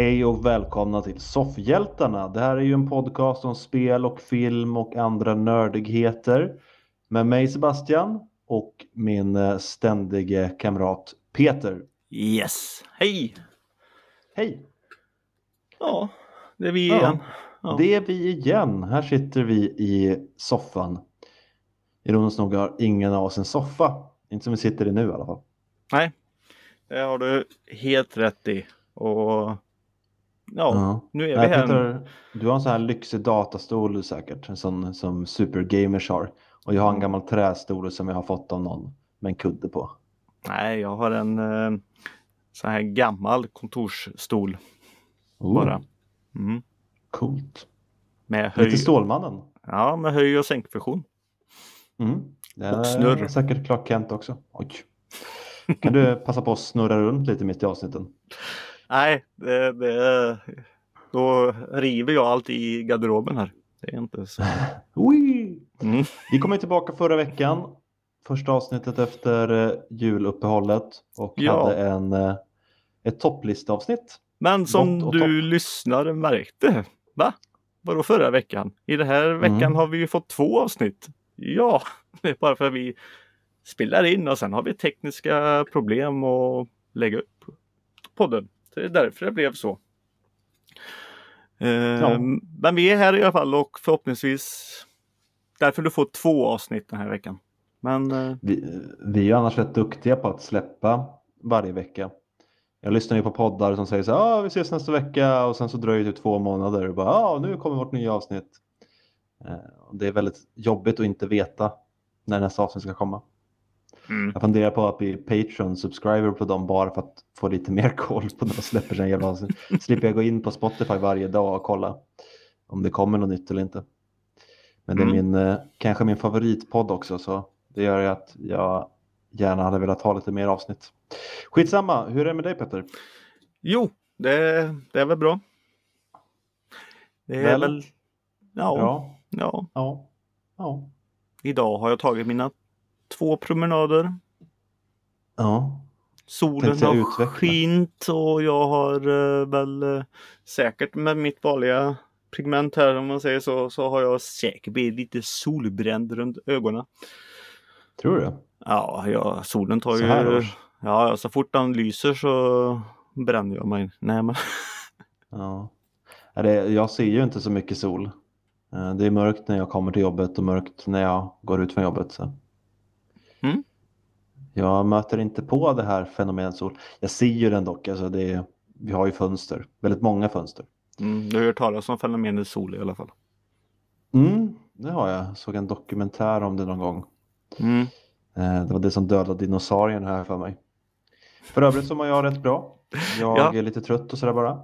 Hej och välkomna till Soffhjältarna. Det här är ju en podcast om spel och film och andra nördigheter. Med mig Sebastian och min eh, ständige kamrat Peter. Yes, hej! Hej! Ja, det är vi Ja, igen. Ja. Det är vi igen. Här sitter vi i soffan. Ironiskt nog har ingen av oss en soffa. Inte som vi sitter i nu i alla fall. Nej, det har du helt rätt i. Och ja, nu är vi här. Peter, du har en sån här lyxig datastol säkert. En sån som supergamers har. Och jag har en gammal trästol som jag har fått av någon med en kudde på. Nej, jag har en eh, sån här gammal kontorsstol Oh, bara. Mm. Coolt. Med höj, Lite Stålmannen. ja, med höj och sänkfunktion. Mm. Det Och snurr. säkert Clark Kent också. Oj. Kan du passa på att snurra runt lite mitt i avsnitten? Nej, det, det, då river jag allt i garderoben här. Det är inte så. Mm. Vi kom ju tillbaka förra veckan. Första avsnittet efter eh, juluppehållet och Ja. hade en, eh, ett topplistavsnitt. Men som du topp. lyssnare märkte, va? Vadå förra veckan? I den här veckan Mm. har vi ju fått två avsnitt. Ja, det är bara för att vi spelar in och sen har vi tekniska problem att lägga upp podden. Så det är därför det blev så. Eh, Men vi är här i alla fall och förhoppningsvis därför du får två avsnitt den här veckan. Men eh, Vi, vi är ju annars rätt duktiga på att släppa varje vecka. Jag lyssnar ju på poddar som säger så här, ah, vi ses nästa vecka och sen så dröjer det två månader och bara, ah, nu kommer vårt nya avsnitt. Eh, det är väldigt jobbigt att inte veta när nästa avsnitt ska komma. Mm, Jag funderar på att bli Patreon-subscriber på dem bara för att få lite mer koll på när de släpper sina jävla. Slipper jag gå in på Spotify varje dag och kolla om det kommer något nytt eller inte. Men det är Mm. min, eh, kanske min favoritpodd också så det gör ju att jag gärna hade velat ha lite mer avsnitt. Skitsamma, hur är det med dig Petter? jo, det, det är väl bra. Det är Väl? väl... Ja, Bra? ja. Ja. Ja. Idag har jag tagit mina två promenader. Ja. Solen har utveckla? skint och jag har eh, väl eh, säkert med mitt vanliga pigment här om man säger så, så har jag säkert blivit lite solbränd runt ögonen. Tror du? Ja, ja solen tar Så ju... Ja, så fort den lyser så bränner jag mig. Nej men. Ja. Ja, det, jag ser ju inte så mycket sol. Eh, Det är mörkt när jag kommer till jobbet och mörkt när jag går ut från jobbet. Så. Mm. Jag möter inte på det här fenomenet sol. Jag ser ju den dock. Alltså det är, vi har ju fönster, väldigt många fönster. Mm, du har hört talas om fenomenet sol i alla fall. Mm, det har jag. Såg en dokumentär om det någon gång. Mm. Eh, Det var det som dödade dinosaurien här för mig. För övrigt så mår jag rätt bra. Jag Ja. är lite trött och sådär bara.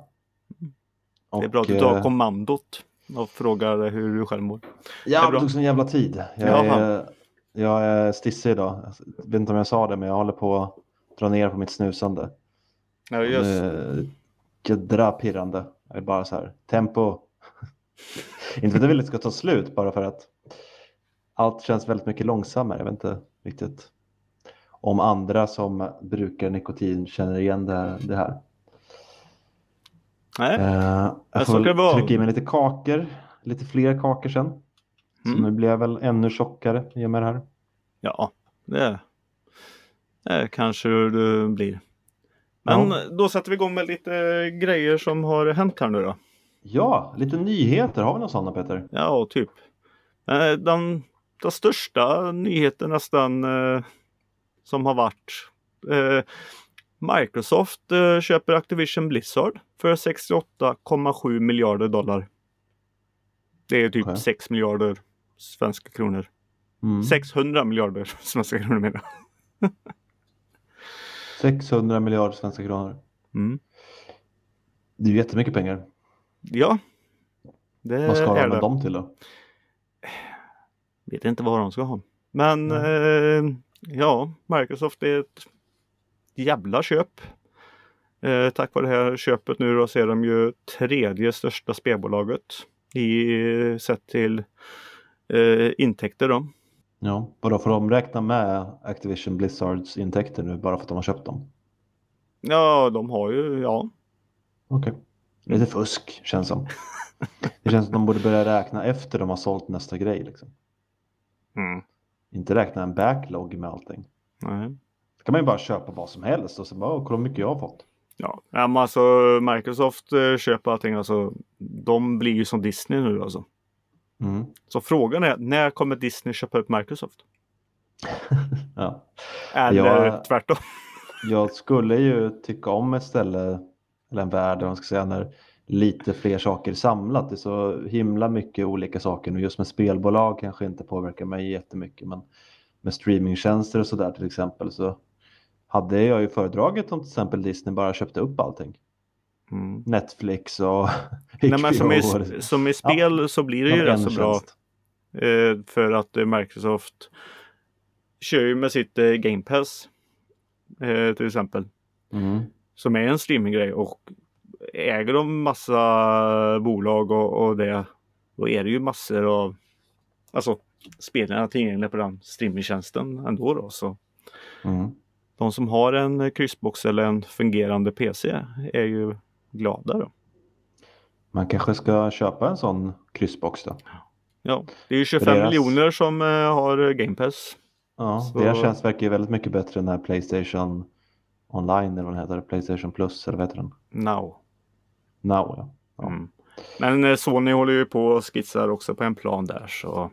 Det är bra att du Och, tar eh, kommandot och frågar hur du själv mår. Ja, det bra. tog sån jävla tid. Jag Jaha. är, jag är stissig idag. Jag vet inte om jag sa det, men jag håller på att dra ner på mitt snusande. Ja, just. är Jädra pirrande. Jag är bara så här, tempo. inte för att jag vill att det ska ta slut, bara för att allt känns väldigt mycket långsammare. Jag vet inte riktigt om andra som brukar nikotin känner igen det, det här. Nej. Eh, jag får trycka i mig lite kakor, lite fler kakor sen. Så Mm. nu blir jag väl ännu tjockare i och med det här. Ja, det, det kanske du blir. Men Ja. då sätter vi igång med lite grejer som har hänt här nu då. Ja, lite nyheter. Har vi några sådana Peter? Ja, typ. Eh, Den, den största nyheten nästan eh, som har varit. Eh, Microsoft eh, köper Activision Blizzard för 68,7 miljarder dollar. Det är typ Okej. 6 miljarder svenska kronor. Mm. 600 miljarder svenska kronor menar jag. 600 miljarder svenska kronor. Mm. Det är ju jättemycket pengar. Ja. Det Vad ska de med dem till då? Vet inte vad de ska ha. Men eh, ja, Microsoft är ett jävla köp. Eh, tack vare det här köpet nu då så är de ju tredje största spelbolaget i sett till eh, intäkter då. Ja, vadå får de räkna med Activision Blizzards intäkter nu bara för att de har köpt dem? Ja, de har ju, ja. Okej. Lite fusk känns som. Det känns som de borde börja räkna efter de har sålt nästa grej. Liksom. Mm. Inte räkna en backlog med allting. Nej. Då kan man ju bara köpa vad som helst och så bara, "Åh, kolla hur mycket jag har fått. Ja, ja men alltså Microsoft eh, köper allting. Alltså, de blir ju som Disney nu alltså. Mm. Så frågan är, när kommer Disney köpa upp Microsoft? Ja. Eller Jag- tvärtom? Jag skulle ju tycka om ett ställe, eller en värld, om man ska säga, när lite fler saker samlat. Det är så himla mycket olika saker nu. Just med spelbolag kanske inte påverkar mig jättemycket, men med streamingtjänster och sådär till exempel så hade jag ju föredragit om till exempel Disney bara köpte upp allting. Mm. Netflix och Nej, men som, i, som i spel så blir det ju rätt så bra. Eh, för att eh, Microsoft kör ju med sitt eh, Game Pass. Eh, till exempel. Mm. Som är en streaminggrej och äger de massa bolag och, och det. Då är det ju massor av alltså spelarna tillgängliga på den streamingtjänsten ändå då. Så Mm. de som har en kryssbox eller en fungerande PC är ju glada då. Man kanske ska köpa en sån kryssbox då. Ja, det är ju 25 Deras- miljoner som eh, har Game Pass. Ja, Så- deras tjänst verkar ju väldigt mycket bättre än den här Playstation online eller vad den heter, Playstation Plus eller vad heter den? Now. Now ja. ja. Mm. Men eh, Sony håller ju på och skissar också på en plan där så.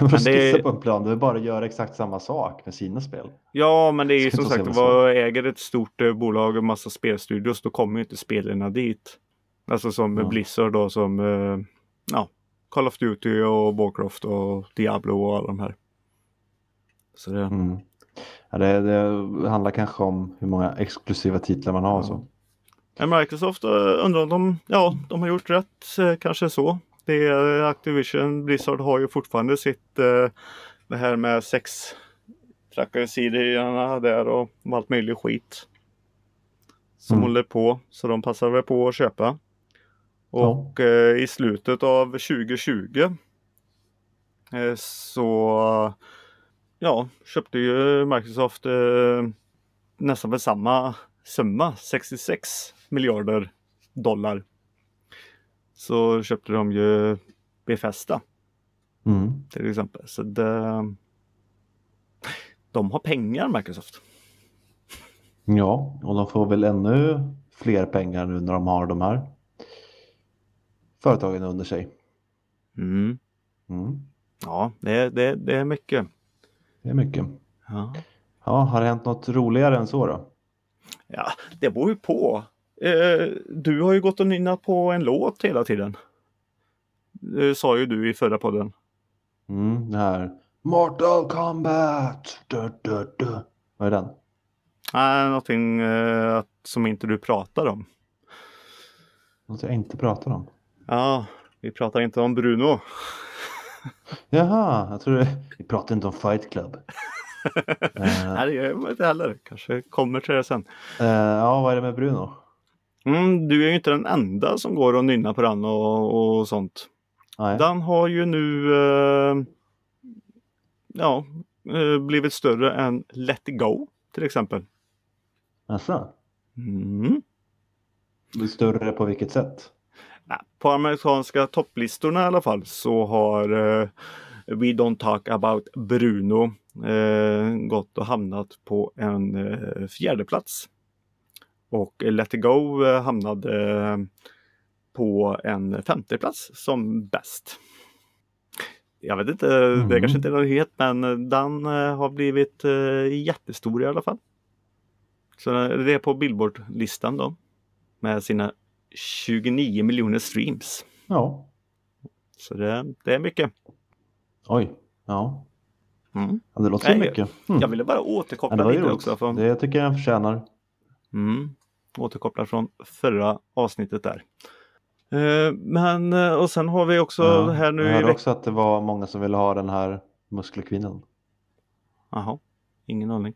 Men det- skissa på en plan, det är bara att göra exakt samma sak med sina spel. Ja, men det är ju som sagt, vad äger ett stort eh, bolag och massa spelstudios, då kommer ju inte spelarna dit. Alltså som Ja. Blizzard då som eh, ja, Call of Duty och Warcraft och Diablo och alla de här. Så det, Mm. Ja, det, det handlar kanske om hur många exklusiva titlar man har. Ja. Så. Microsoft eh, undrar om de, ja, de har gjort rätt, kanske så. Det är Activision, Blizzard har ju fortfarande sitt eh, det här med sex trakasserierna där och allt möjligt skit. Som Mm. håller på, så de passar väl på att köpa. Och eh, i slutet av 2020 eh, så ja, köpte ju Microsoft eh, nästan för samma summa, 66 miljarder dollar. Så köpte de ju Befesta Mm. till exempel. Så det, de har pengar Microsoft. Ja, och de får väl ännu fler pengar nu när de har de här företagen under sig. Mm. Mm. Ja, det, det, det är mycket. Det är mycket. Ja. Ja, har det hänt något roligare än så då? Ja, det beror ju på. Eh, du har ju gått och nynnat på en låt hela tiden. Det sa ju du i förra podden. Mm, det här Mortal Kombat! Du, du, du. Vad är den? Nej, någonting eh, som inte du pratar om. Något jag inte pratar om. Ja, vi pratar inte om Bruno. Jaha, jag tror det... Vi pratar inte om Fight Club. Eh, Nej, det gör jag inte heller. Kanske kommer till det sen. eh, ja, vad är det med Bruno? Mm, du är ju inte den enda som går och nynnar på den och, och sånt. Nej. Den har ju nu eh, ja, eh, blivit större än Let Go till exempel. Alltså, Mm. större på vilket sätt? På amerikanska topplistorna i alla fall så har eh, We Don't Talk About Bruno eh, gått och hamnat på en eh, fjärde plats. Och Let It Go eh, hamnade eh, på en femte plats som bäst. Jag vet inte, det Mhm. kanske inte är något het men den eh, har blivit jättestor i alla fall. Så det är på Billboard-listan då. Med sina 29 miljoner streams. Ja, Så det, det är mycket. oj. Ja, Mm. ja det låter Nej, mycket. Mm. Jag ville bara Ja, återkoppla det lite roligt. också. Från, Det tycker jag den förtjänar. mm, återkoppla från förra avsnittet där. Eh, men och och sen har vi också Ja, här nu jag hörde också att det var många som ville ha den här muskelkvinnan. Jaha, ingen aning.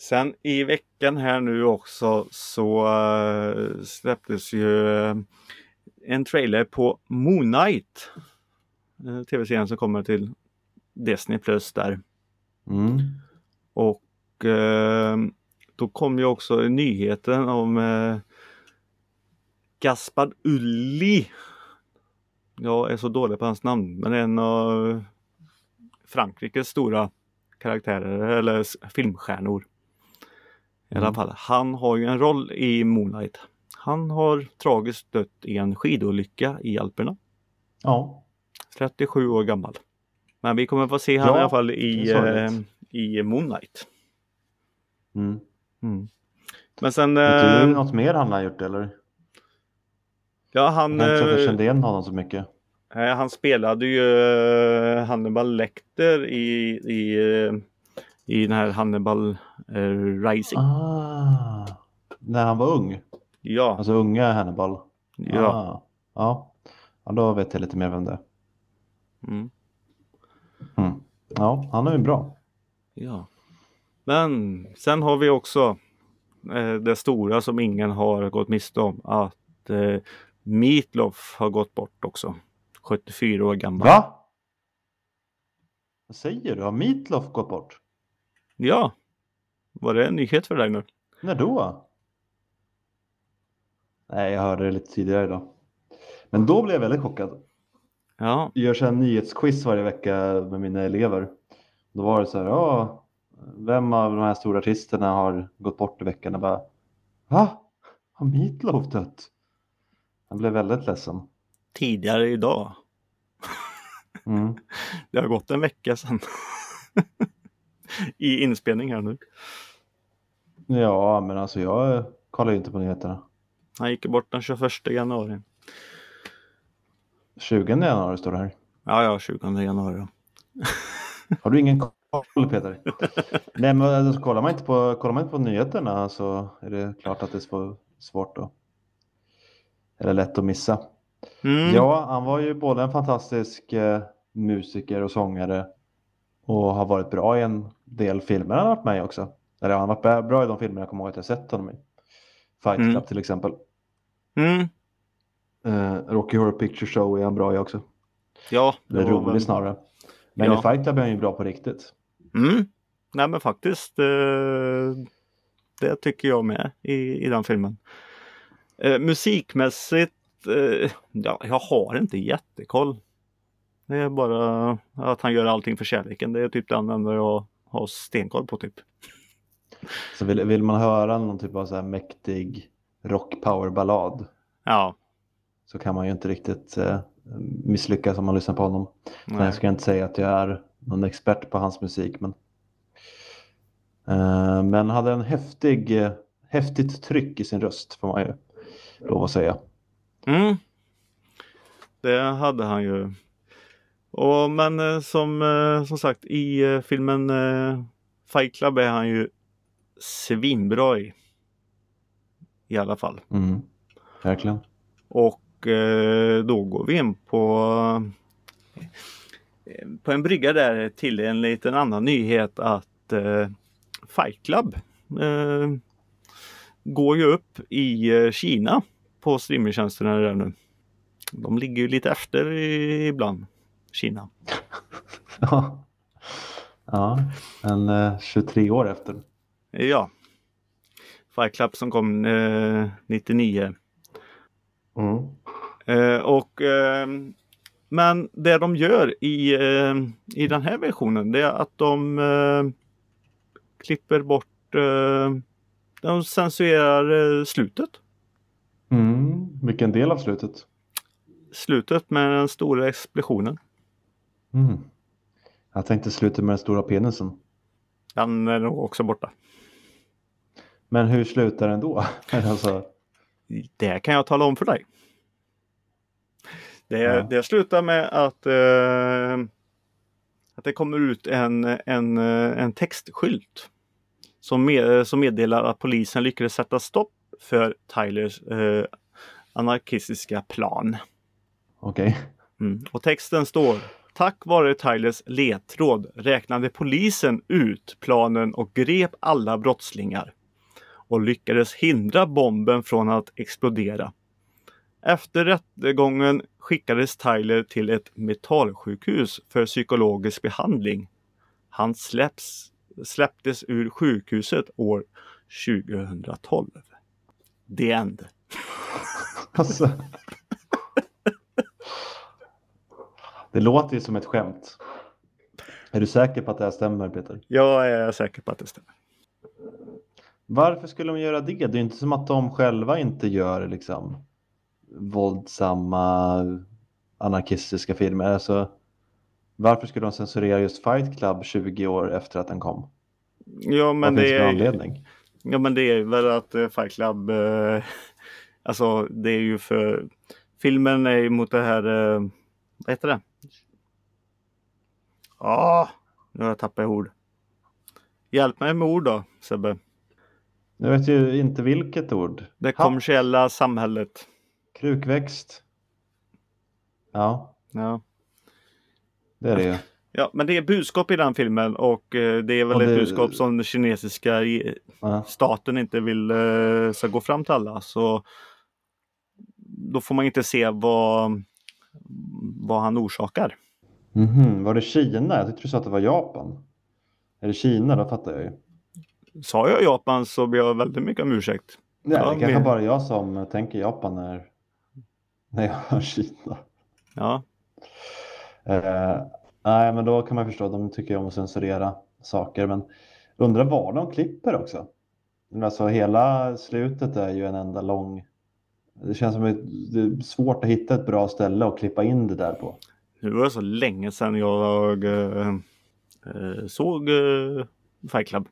Sen i veckan här nu också så eh, släpptes ju eh, en trailer på Moon Knight. Eh, Tv-serien som kommer till Disney Plus där. Mm. Och eh, då kom ju också nyheten om eh, Gaspard Ulli. Jag är så dålig på hans namn, men en av Frankrikes stora karaktärer eller filmstjärnor. I alla Mm. fall, han har ju en roll i Moonlight. Han har tragiskt dött i en skidolycka i Alperna. Ja, 37 år gammal. Men vi kommer få se honom Ja, i alla fall i, eh, i Moonlight. mm. Mm. Men sen... Du något mer han har gjort eller? ja, Jag han, kan inte jag eh, kände igen honom så mycket. eh, han spelade ju eh, Hannibal Lecter i, i, i den här Hannibal Rising. Ah, när han var ung? Ja, Alltså unga Hannibal? ja. Ah, ja. ja, då vet jag lite mer vem det är. Mm, Mm. Ja, han är ju bra. ja. Men sen har vi också eh, det stora som ingen har gått miste om. Att eh, Meatloaf har gått bort också. 74 år gammal. Va? Vad säger du? Har Meatloaf gått bort? Ja. Var det en nyhet för dig nu? När då? Nej, jag hörde det lite tidigare idag. Men då blev jag väldigt chockad. Ja. Jag gör så här nyhetsquiz varje vecka med mina elever. Då var det så här, ja, vem av de här stora artisterna har gått bort i veckan? Jag bara, va? Har Meatloaf dött? Jag blev väldigt ledsen. Tidigare idag. Mm. Det har gått en vecka sedan. I inspelning här nu. Ja, men alltså jag kollar ju inte på nyheterna. Han gick bort den 21 januari. 20 januari står det här. Ja, ja, 20 januari. Har du ingen koll Peter? Nej, men alltså, kollar, man inte på, kollar man inte på nyheterna så är det klart att det är svår- svårt då. Eller lätt att missa. Mm. Ja, han var ju både en fantastisk eh, musiker och sångare och har varit bra i en del filmer han har varit med i också. Eller han har varit bra- i de filmer jag kommer ihåg att jag sett honom i. Fight Club Mm. till exempel. Mm. Eh, Rocky Horror Picture Show är han bra i också. Ja, Eller var rolig väl- snarare. Men Ja. i Fight Club är han ju bra på riktigt. Mm. Nej, men faktiskt. Eh, det tycker jag med i, i den filmen. Eh, musikmässigt. Eh, ja, jag har inte jättekoll. Det är bara att han gör allting för kärleken. Det är typ det enda jag har stenkoll på typ. Så vill, vill man höra någon typ av så här mäktig rock power ballad Ja. så kan man ju inte riktigt eh, misslyckas om man lyssnar på honom. Nej. Jag ska inte säga att jag är någon expert på hans musik men eh, men hade en häftig, eh, häftigt tryck i sin röst får man ju lov att säga. Mm. Det hade han ju. Och, men eh, som, eh, som sagt i eh, filmen eh, Fight Club är han ju svinbra i. I alla fall. Mm. Verkligen. Och då går vi in på på en brygga där till en liten annan nyhet att eh, Fight Club eh, går ju upp i eh, Kina på streamingtjänsterna där nu. De ligger ju lite efter i, ibland, Kina. Ja, ja en eh, 23 år efter. Ja. Fight Club som kom eh, 99. Mm. Eh, och, eh, men det de gör i, eh, i den här versionen det är att de eh, klipper bort, eh, de censurerar slutet. Mm. Vilken del av slutet? Slutet med den stora explosionen. Mm. Jag tänkte slutet med den stora penisen. Den är nog också borta. Men hur slutar den då? alltså, Det kan jag tala om för dig. Det, Ja. det slutar med att, eh, att det kommer ut en, en, eh, en textskylt som, med, som meddelar att polisen lyckades sätta stopp för Tylers eh, anarkistiska plan. okej. Mm. Och texten står Tack vare Tylers ledtråd räknade polisen ut planen och grep alla brottslingar och lyckades hindra bomben från att explodera. Efter rättegången skickades Tyler till ett metallsjukhus för psykologisk behandling. Han släpps, släpptes ur sjukhuset år 2012. The end. Alltså. Det låter ju som ett skämt. Är du säker på att det här stämmer Peter? Jag är säker på att det stämmer. Varför skulle de göra det? Det är inte som att de själva inte gör liksom våldsamma anarkistiska filmer. Alltså, varför skulle de censurera just Fight Club 20 år efter att den kom? Ja, men Vad det är, anledning? ja, men det är väl att eh, Fight Club, eh, alltså det är ju för, filmen är ju mot det här, eh, vad heter det? Ja, ah, nu har jag tappat ord. Hjälp mig med ord då, Sebbe. Jag vet ju inte vilket ord. Det kommersiella samhället. Krukväxt. Ja, Ja. det är det ju. ja, men det är budskap i den filmen och eh, det är väl Och ett det- budskap som den kinesiska Ja. staten inte vill eh, ska gå fram till alla. Så då får man inte se vad, vad han orsakar. Mhm, Var det Kina? Jag tyckte du sa att det var Japan. Är det Kina? Då fattar jag ju. Sa jag Japan så ber jag väldigt mycket om ursäkt. Ja, det kanske men- bara jag som tänker Japan när, när jag hör Kina. Ja, Eh, nej, men då kan man förstå. De tycker om att censurera saker. Men undrar var de klipper också. Alltså hela slutet är ju en enda lång. Det känns som att det är svårt att hitta ett bra ställe att klippa in det där på. nu var det så länge sedan jag eh, såg eh, Fight Club.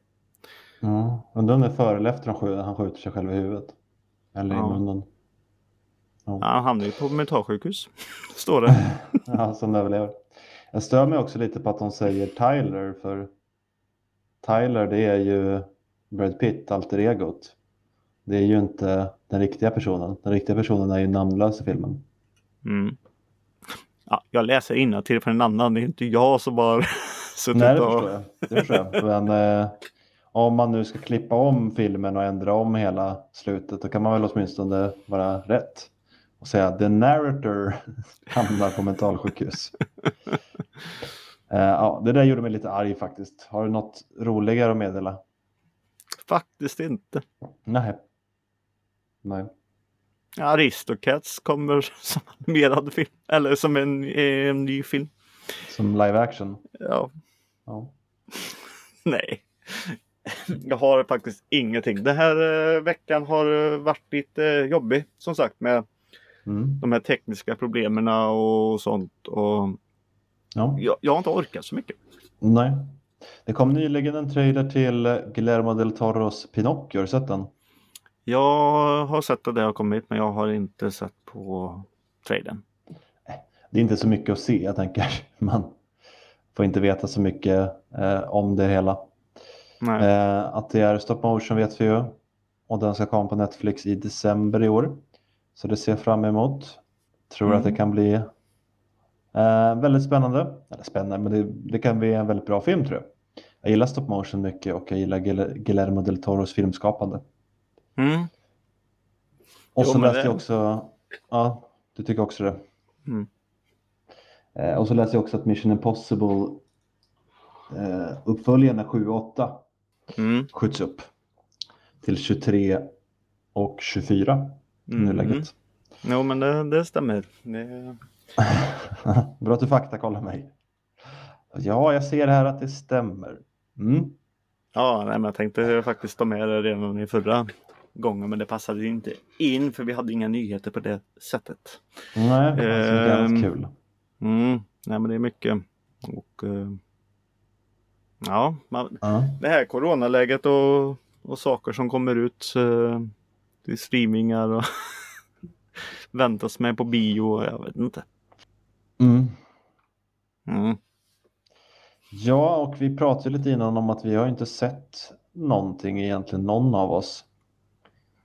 Ja, undrar om det är före eller efter han skjuter sig själv i huvudet. Eller Ja. i munnen. Ja, han hamnade ju på mentalsjukhus. Står det. Ja, som överlever. Jag stör mig också lite på att de säger Tyler för Tyler det är ju Brad Pitt, alter egot. Det är ju inte den riktiga personen. Den riktiga personen är ju namnlös i filmen. Mm. Ja, jag läser till för en annan. Det är inte jag som har suttit Nej, det och... förstår jag. Det förstår jag. Men eh, om man nu ska klippa om filmen och ändra om hela slutet då kan man väl åtminstone vara rätt och säga the narrator hamnar på mentalsjukhus. Eh, ja, det där gjorde mig lite arg faktiskt. Har du något roligare att meddela? Faktiskt inte. Nej. Nej. Aristocats kommer som animerad film. Eller som en, en ny film. Som live action. Ja, Ja. nej. Jag har faktiskt ingenting. Den här eh, veckan har eh, varit lite eh, jobbig som sagt med Mm. de här tekniska problemen och sånt. Och ja. jag, jag har inte orkat så mycket. Nej. Det kom nyligen en trailer till Guillermo del Toros Pinocchio. Har du sett den? Jag har sett att det har kommit men jag har inte sett på traden. Det är inte så mycket att se, jag tänker. Man får inte veta så mycket eh, om det hela. Eh, att det är stop motion vet vi ju. Och den ska komma på Netflix i december i år. Så det ser jag fram emot. Tror att det Mm. kan bli eh, väldigt spännande. Eller spännande, men det, det kan bli en väldigt bra film tror jag. Jag gillar stop motion mycket och jag gillar Guil- Guillermo del Toros filmskapande. Mm. Och så läste det- jag också, ja, du tycker också det. Mm. Eh, och så läste jag också att Mission Impossible eh, uppföljarna 7 och 8 Mm. skjuts upp till 23 och 24 i Mm. nuläget. Jo men det, det stämmer. Det... Bra att du faktakollar mig. Ja, jag ser här att det stämmer. Mm. Ja, nej, men jag tänkte faktiskt ta med det redan i förra gången men det passade inte in för vi hade inga nyheter på det sättet. Nej, det annat Ehm. kul. Mm. Nej men det är mycket. Och, eh, ja, man, Ja. det här coronaläget och, och saker som kommer ut till streamingar och väntas med på bio. Jag vet inte. Mm. Mm. ja, och vi pratade lite innan om att vi har inte sett någonting egentligen, någon av oss.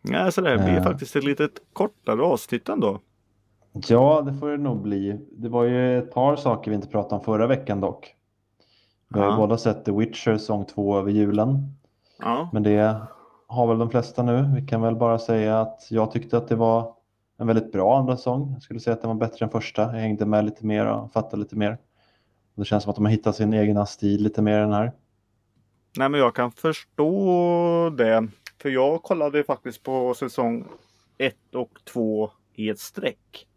Ja, så det blir Eh. faktiskt ett litet kortare avsnitt ändå. Ja, det får det nog bli. Det var ju ett par saker vi inte pratade om förra veckan dock. Vi har ju båda sett The Witcher säsong 2 över julen. Ja. Men det har väl de flesta nu. Vi kan väl bara säga att jag tyckte att det var en väldigt bra andra säsong. Jag skulle säga att den var bättre än första. Jag hängde med lite mer och fattade lite mer. Det känns som att de har hittat sin egna stil lite mer i den här. Nej men jag kan förstå det. För jag kollade faktiskt på säsong 1 och 2 i ett streck.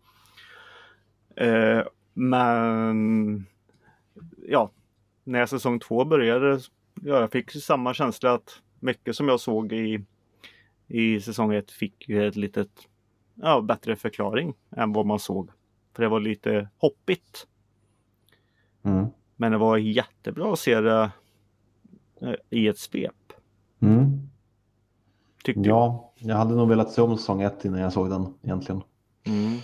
Eh, men ja, när säsong 2 började, ja, jag fick samma känsla att mycket som jag såg i, i säsong ett fick ju ett litet ja, bättre förklaring än vad man såg. För det var lite hoppigt. Mm. Men det var jättebra att se det eh, i ett svep. Mm. Tyckte jag. Ja, jag hade nog velat se om säsong ett innan jag såg den egentligen. Mm.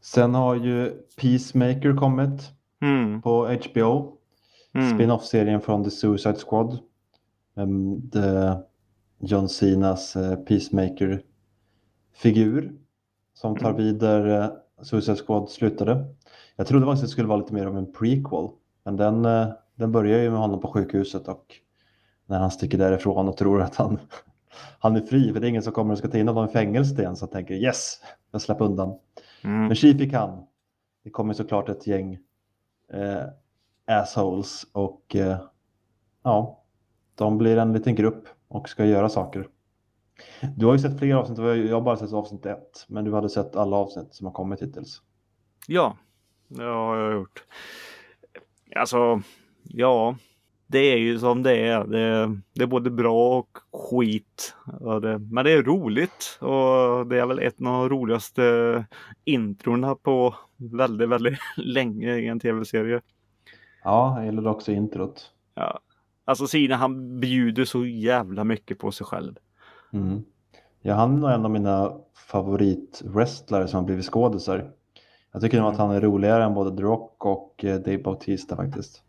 Sen har ju Peacemaker kommit Mm. på HBO. Mm. Spin-off-serien från The Suicide Squad. The John Cenas eh, Peacemaker-figur. Som tar Mm. vid där eh, Suicide Squad slutade. Jag trodde faktiskt det skulle vara lite mer av en prequel. Men den, eh, den börjar ju med honom på sjukhuset och när han sticker därifrån och tror att han, han är fri. För det är ingen som kommer och ska ta in honom i fängelse igen. Så han tänker yes, jag släpper undan. Mm. Men tji fick han. Det kommer såklart ett gäng eh, assholes och eh, ja, de blir en liten grupp och ska göra saker. Du har ju sett fler avsnitt, jag har bara sett avsnitt ett, men du hade sett alla avsnitt som har kommit hittills. Ja, det har jag gjort. Alltså, ja, det är ju som det är. Det, det är både bra och skit. Det, men det är roligt och det är väl ett av de roligaste introna på väldigt, väldigt länge i en tv-serie. Ja, jag gillade också introt. Ja. Alltså Sina han bjuder så jävla mycket på sig själv. Mm. Ja, han är nog en av mina favoritwrestlare som har blivit skådisar. Jag tycker nog att han är roligare än både The Rock och eh, Dave Bautista faktiskt.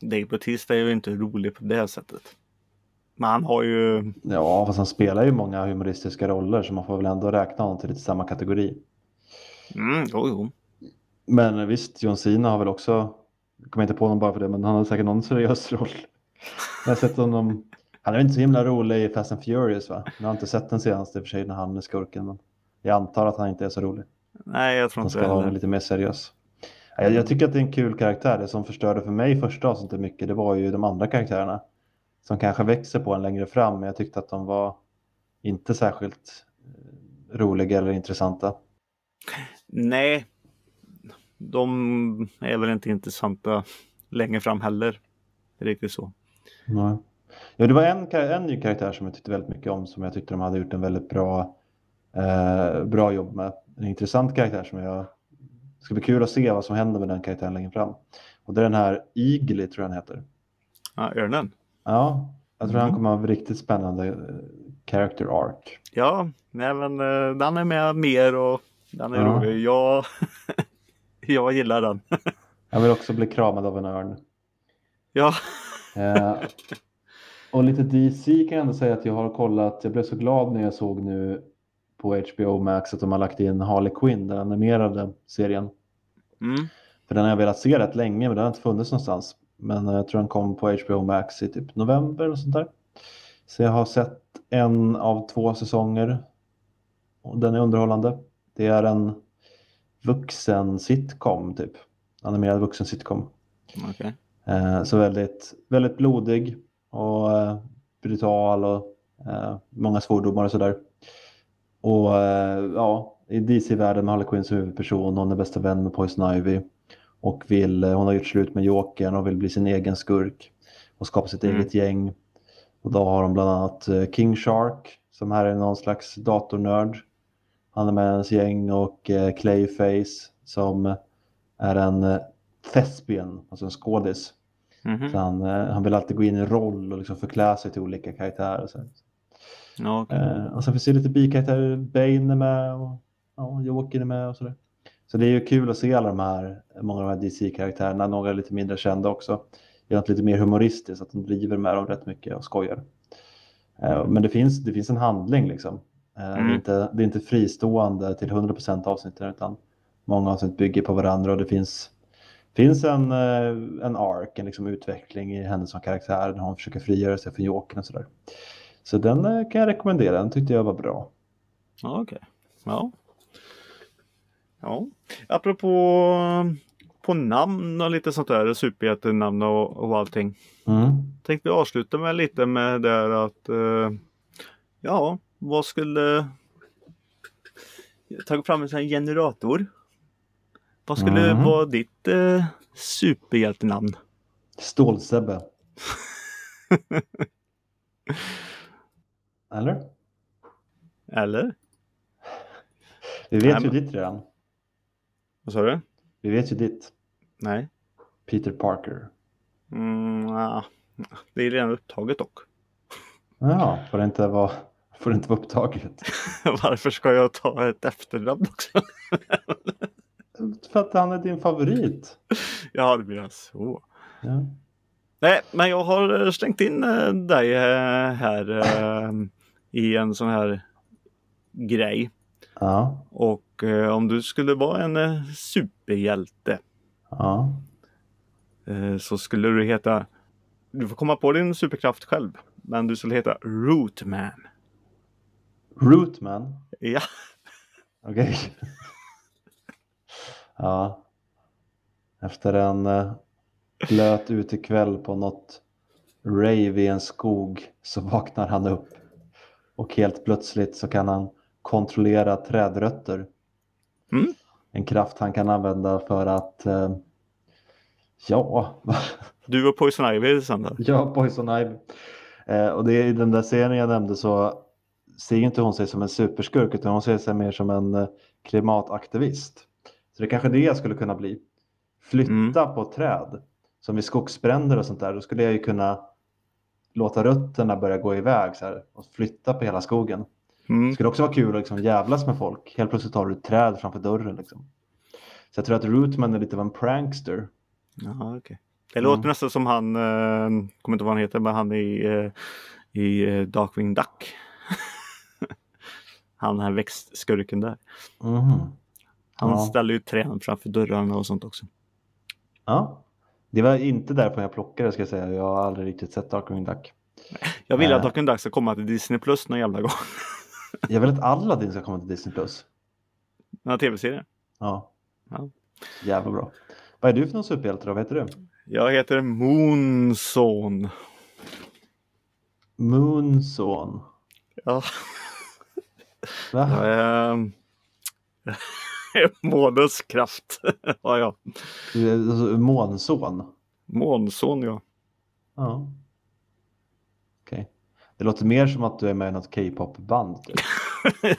Dave Bautista är ju inte rolig på det sättet. Men han har ju, Ja, fast han spelar ju många humoristiska roller så man får väl ändå räkna honom till lite samma kategori. mm, jo, jo. Men visst, John Cena har väl också, jag kommer inte på honom bara för det, men han har säkert någon seriös roll. Jag har sett honom, han är inte så himla rolig i Fast and Furious va? Jag har inte sett den senaste i och för sig när han är skurken, men jag antar att han inte är så rolig. Nej, jag tror Han inte ska det vara heller. lite mer seriös. Jag, jag tycker att det är en kul karaktär. Det som förstörde för mig första avsnittet mycket, det var ju de andra karaktärerna. Som kanske växer på en längre fram, men jag tyckte att de var inte särskilt eh, roliga eller intressanta. Nej, de är väl inte intressanta längre fram heller. Riktigt så. Nej. Ja, det var en, en ny karaktär som jag tyckte väldigt mycket om, som jag tyckte de hade gjort en väldigt bra, eh, bra jobb med. En intressant karaktär som jag det ska bli kul att se vad som händer med den karaktären längre fram. Och det är den här Eagly tror jag han heter. Ja, örnen. Ja, jag tror Mm. han kommer ha en riktigt spännande eh, character arc. Ja, nej, men eh, den är med mer och den är Ja. rolig. Jag, jag gillar den. Jag vill också bli kramad av en örn. Ja, Eh, och lite DC kan jag ändå säga att jag har kollat. Jag blev så glad när jag såg nu på HBO Max att de har lagt in Harley Quinn, den animerade serien. mm. För den har jag velat se rätt länge men den har inte funnits någonstans. Men eh, jag tror den kom på HBO Max i typ november och sånt där. Så jag har sett en av två säsonger. Och den är underhållande. Det är en vuxen sitcom typ. Animerad vuxen sitcom. okej. Eh, så väldigt, väldigt blodig och eh, brutal och eh, många svordomar och sådär. Och ja, i DC-världen med Harley Quinn som huvudperson, hon är bästa vän med Poison Ivy och vill, hon har gjort slut med Jokern och vill bli sin egen skurk och skapa sitt Mm. eget gäng. Och då har de bland annat King Shark som här är någon slags datornörd. Han är med hennes gäng och eh, Clayface som är en eh, thespian, alltså en skådis. Mhm. Så han, eh, han vill alltid gå in i roll och liksom förklä sig till olika karaktärer. och Så. Eh, och sen finns det lite bikaraktärer, Bane är med och ja, Joker är med och sådär. Så det är ju kul att se alla de här, många av de här DC-karaktärerna, några är lite mindre kända också. Gör något lite mer humoristiskt, att de driver med dem rätt mycket och skojar. Eh, men det finns, det finns en handling liksom. Eh, det, är Mm. inte, det är inte fristående till 100% avsnitten utan många avsnitt bygger på varandra och det finns finns en, eh, en arc, en liksom utveckling i henne som karaktär när hon försöker frigöra sig från Jokern och sådär. Så den eh, kan jag rekommendera, den tyckte jag var bra. Okej. Ja. Ja. Apropå på namn och lite sånt där, superhjältenamn och, och allting. Mm. Tänkte vi avsluta med lite med det att eh, ja, vad skulle tagit fram en sån här generator. Vad skulle Mhm. vara ditt eh, superhjältenamn? Stålsebbe. Eller? Eller? Vi vet Nej, ju men- ditt redan. Vad sa du? Vi vet ju ditt. Nej. Peter Parker. Mm, ah, det är redan upptaget dock. Ja, får det inte vara, får det inte vara upptaget? Varför ska jag ta ett efternamn också? För att han är din favorit. ja, det blir så. Ja. Nej, men jag har eh, slängt in eh, dig eh, här i en sån här grej. Ja. Och om du skulle vara en superhjälte ja. så skulle du heta Du får komma på din superkraft själv. Men du skulle heta Rootman. Rootman. Ja, Okej. ja. Efter en eh, blöt utekväll på något rave i en skog så vaknar han upp. Och helt plötsligt så kan han kontrollera trädrötter. Mm. En kraft han kan använda för att eh, Ja, du och Poison Ivy sen då. ja Poison Ivy. Eh, och det är i den där serien jag nämnde så ser inte hon sig som en superskurk utan hon ser sig mer som en eh, klimataktivist. Så det är kanske det jag skulle kunna bli. Flytta på träd. Som vid skogsbränder och sånt där. Då skulle jag ju kunna låta rötterna börja gå iväg så här, och flytta på hela skogen. Mm. Det skulle också vara kul att liksom jävlas med folk. Helt plötsligt har du ett träd framför dörren. Liksom. Så jag tror att Rootman är lite av en prankster. Ja, okej. Det Mm. låter nästan som han, eh, kommer inte ihåg vad han heter, men han i, eh, i eh, Darkwing Duck. Han den här växtskurken där. Mhm. Han Ja. ställer ju träd framför dörrarna och sånt också. Ja, det var inte därför jag plockade ska jag säga. Jag har aldrig riktigt sett Darkwing Duck. Jag vill Nej. att Darkwing Duck ska komma till Disney Plus någon jävla gång. Jag vill att Aladdin ska komma till Disney+. Plus. Den här tv-serien. Ja. Ja. Jävla bra. Vad är du för någon superhjälte då? Vad heter du? Jag heter Moonson. Moonson. Ja, Är... Månens kraft har jag. Är alltså månson? Månson ja. Ja. Okej. Det låter mer som att du är med i något K-pop-band. Typ.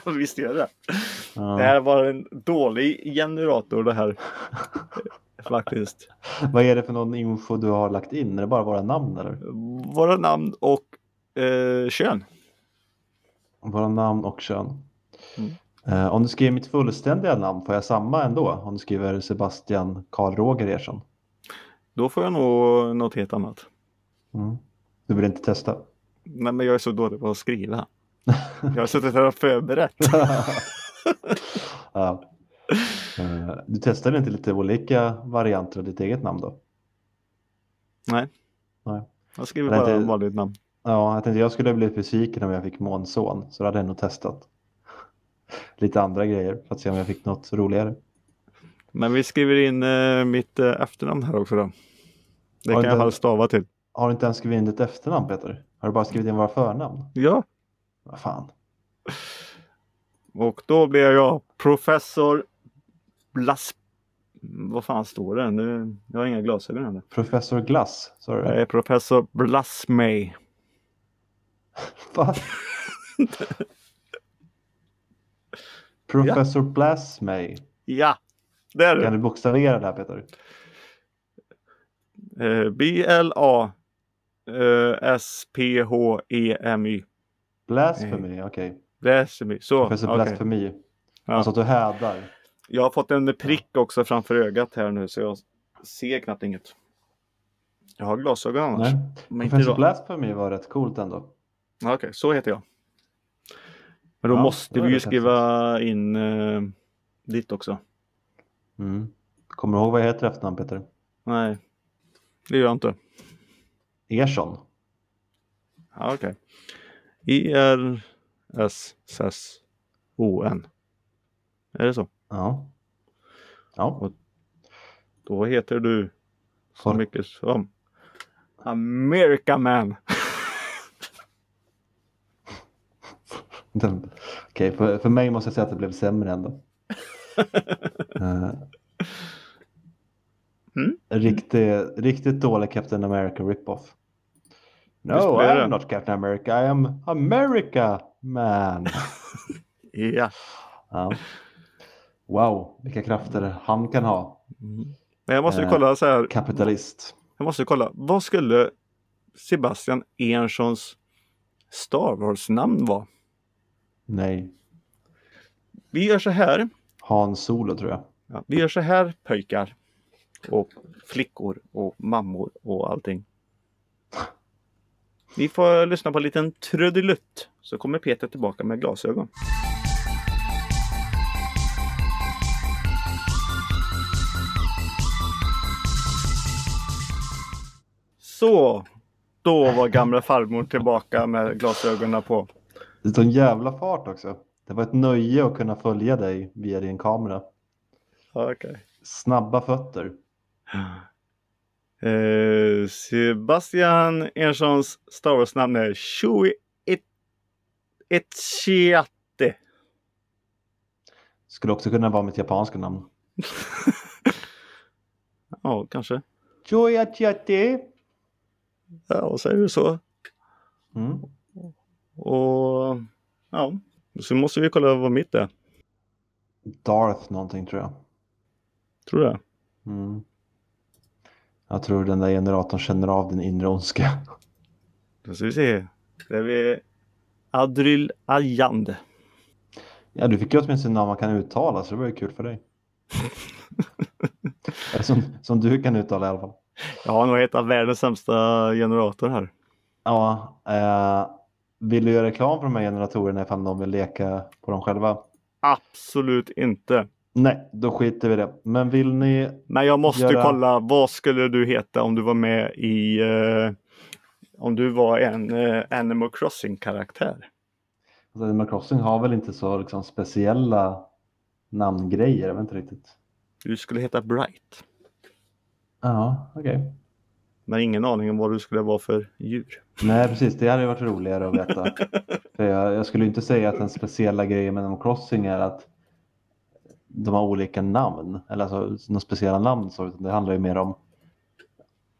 Visst gör det. Ja. Det här var en dålig generator det här. Faktiskt. Vad är det för någon info du har lagt in? Är det bara våra namn eller? Våra namn och eh, kön. Våra namn och kön. Mm. Eh, om du skriver mitt fullständiga namn, får jag samma ändå? Om du skriver Sebastian Karl Roger Ersson? Då får jag nog något helt annat. Mm. Du vill inte testa? Nej men jag är så dålig på att skriva. Jag har suttit här och förberett. ja. Eh, Du testade inte lite olika varianter av ditt eget namn då? Nej. Nej. Jag skriver bara vanligt namn. Ja, jag tänkte jag skulle bli besviken om jag fick månson, så då hade jag nog testat lite andra grejer för att se om jag fick något roligare. Men vi skriver in eh, mitt eh, efternamn här också då. Det Har kan jag inte- ha stava till. Har du inte ens skrivit in ditt efternamn Peter? Har du bara skrivit in våra förnamn? Ja. Vad fan? Och då blir jag professor Blas... Vad fan står det? Nu, jag har inga glasögon här. Professor Glass, sa du det? är professor Blasmey. Va? Professor Blasmey. Ja, det är Kan det. du bokstavera det här Peter? Eh, B-L-A eh, S-P-H-E-M-Y. Blasphemy, okej. Blasphemy. Så, Professor okej. Blasphemy. Ja. Alltså att du hädar. Jag har fått en prick också framför ögat här nu så jag ser knappt inget. Jag har glasögon annars. Nej. Men inte Professor. Blasphemy var rätt coolt ändå. Okej, så heter jag. Men då Ja, måste vi ju skriva in eh, ditt också. Mm. Kommer du ihåg vad jag heter efternamn Peter? Nej, det gör jag inte. Ersson. Ja, Okej. I-R-S-S-O-N. Är det så? Ja. Ja. Och- Då heter du så mycket som America Man. Okej, för, för mig måste jag säga att det blev sämre ändå. Eh, Mm. riktigt, riktigt dålig Captain America rip-off. No, blev det? I'm not Captain America, I am America man. Ja. ja. Wow, vilka krafter han kan ha. Mm. Men jag måste ju Eh. kolla så här. Kapitalist. Jag måste kolla. Vad skulle Sebastian Ernsons Star Wars-namn vara? Nej, Vi gör så här. Han Solo tror jag. Ja, vi gör så här pojkar. Och flickor och mammor och allting. Vi får lyssna på en liten trudelutt. Så kommer Peter tillbaka med glasögon. Så, då var gamla farmor tillbaka med glasögonen på. Det är en jävla fart också. Det var ett nöje att kunna följa dig via din kamera. Okej. Snabba fötter. Eh, Sebastian Erssons Star Wars-namn är It- Etchiate. Skulle också kunna vara mitt japanska namn. Ja, kanske. Joya Chiati. Ja, och säger du så. Mm. Och ja, så måste vi kolla vad mitt är. Darth någonting tror jag. Tror jag. Mm. Jag tror den där generatorn känner av din inre ondska. Då ska vi se. Det är vi Adryl Ajand. Ja, du fick ju åtminstone namn man kan uttala så det var ju kul för dig. Som, som du kan uttala i alla fall. Jag har nog hittat världens sämsta generator här. Ja, eh, vill du göra reklam för de här generatorerna ifall de vill leka på dem själva? Absolut inte. Nej, då skiter vi i det. Men vill ni? Men jag måste Göra- kolla, vad skulle du heta om du var med i... Eh, om du var en eh, Animal Crossing-karaktär? Alltså, Animal Crossing har väl inte så liksom, speciella namngrejer, jag vet inte riktigt. Du skulle heta Bright. Ja, okej. Men ingen aning om vad du skulle vara för djur. Nej, precis. Det hade ju varit roligare att veta. För jag, jag skulle inte säga att den speciella grejen med Animal Crossing är att de har olika namn. Eller alltså några speciella namn. Så, utan det handlar ju mer om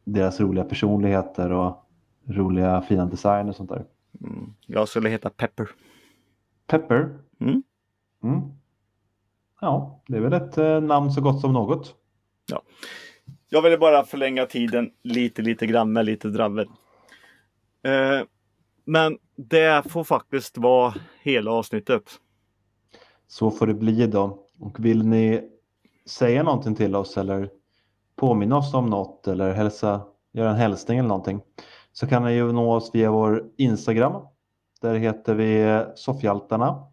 deras roliga personligheter och roliga fina design och sånt där. Mm. Jag skulle heta Pepper. Pepper. Mm. Mm. Ja, det är väl ett eh, namn så gott som något. Jag ville bara förlänga tiden lite, lite grann med lite dravel. Eh, men det får faktiskt vara hela avsnittet. Så får det bli då. Och vill ni säga någonting till oss eller påminna oss om något eller hälsa, göra en hälsning eller någonting så kan ni ju nå oss via vår Instagram. Där heter vi Soffhjältarna.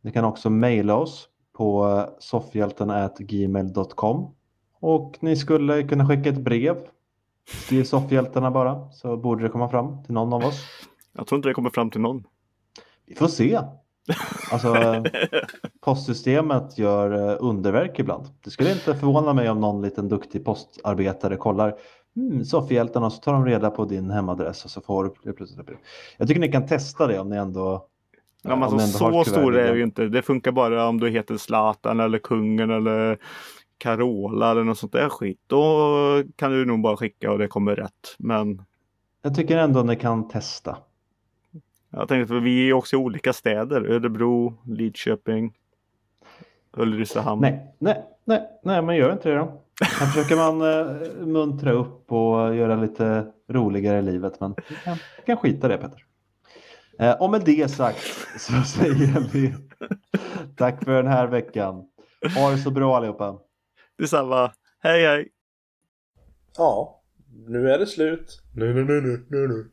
Ni kan också mejla oss på soffhjältarna.gmail.com och ni skulle kunna skicka ett brev. Skriv Soffhjältarna bara så borde det komma fram till någon av oss. Jag tror inte det kommer fram till någon. Vi får se. Alltså, postsystemet gör eh, underverk ibland. Det skulle inte förvåna mig om någon liten duktig postarbetare kollar mm, Soffhjältarna och så tar de reda på din hemadress och så får du plötsligt. brev. Jag tycker ni kan testa det om ni ändå Ja, men alltså, så stor är det ju inte. Det funkar bara om du heter Zlatan eller Kungen eller Carola eller något sånt där skit. Då kan du nog bara skicka och det kommer rätt. Men Jag tycker ändå ni kan testa. jag tänkte för vi är också i olika städer. Örebro, Lidköping, Ulricehamn. Nej, nej, nej, nej, men gör inte det då. Här försöker man eh, muntra upp och göra lite roligare i livet, men vi kan, vi kan skita det Peter. Eh, och med det sagt så säger vi tack för den här veckan. Ha det så bra allihopa. Detsamma. Hej hej! Ja, nu är det slut. Nu, nu, nu, nu, nu, nu.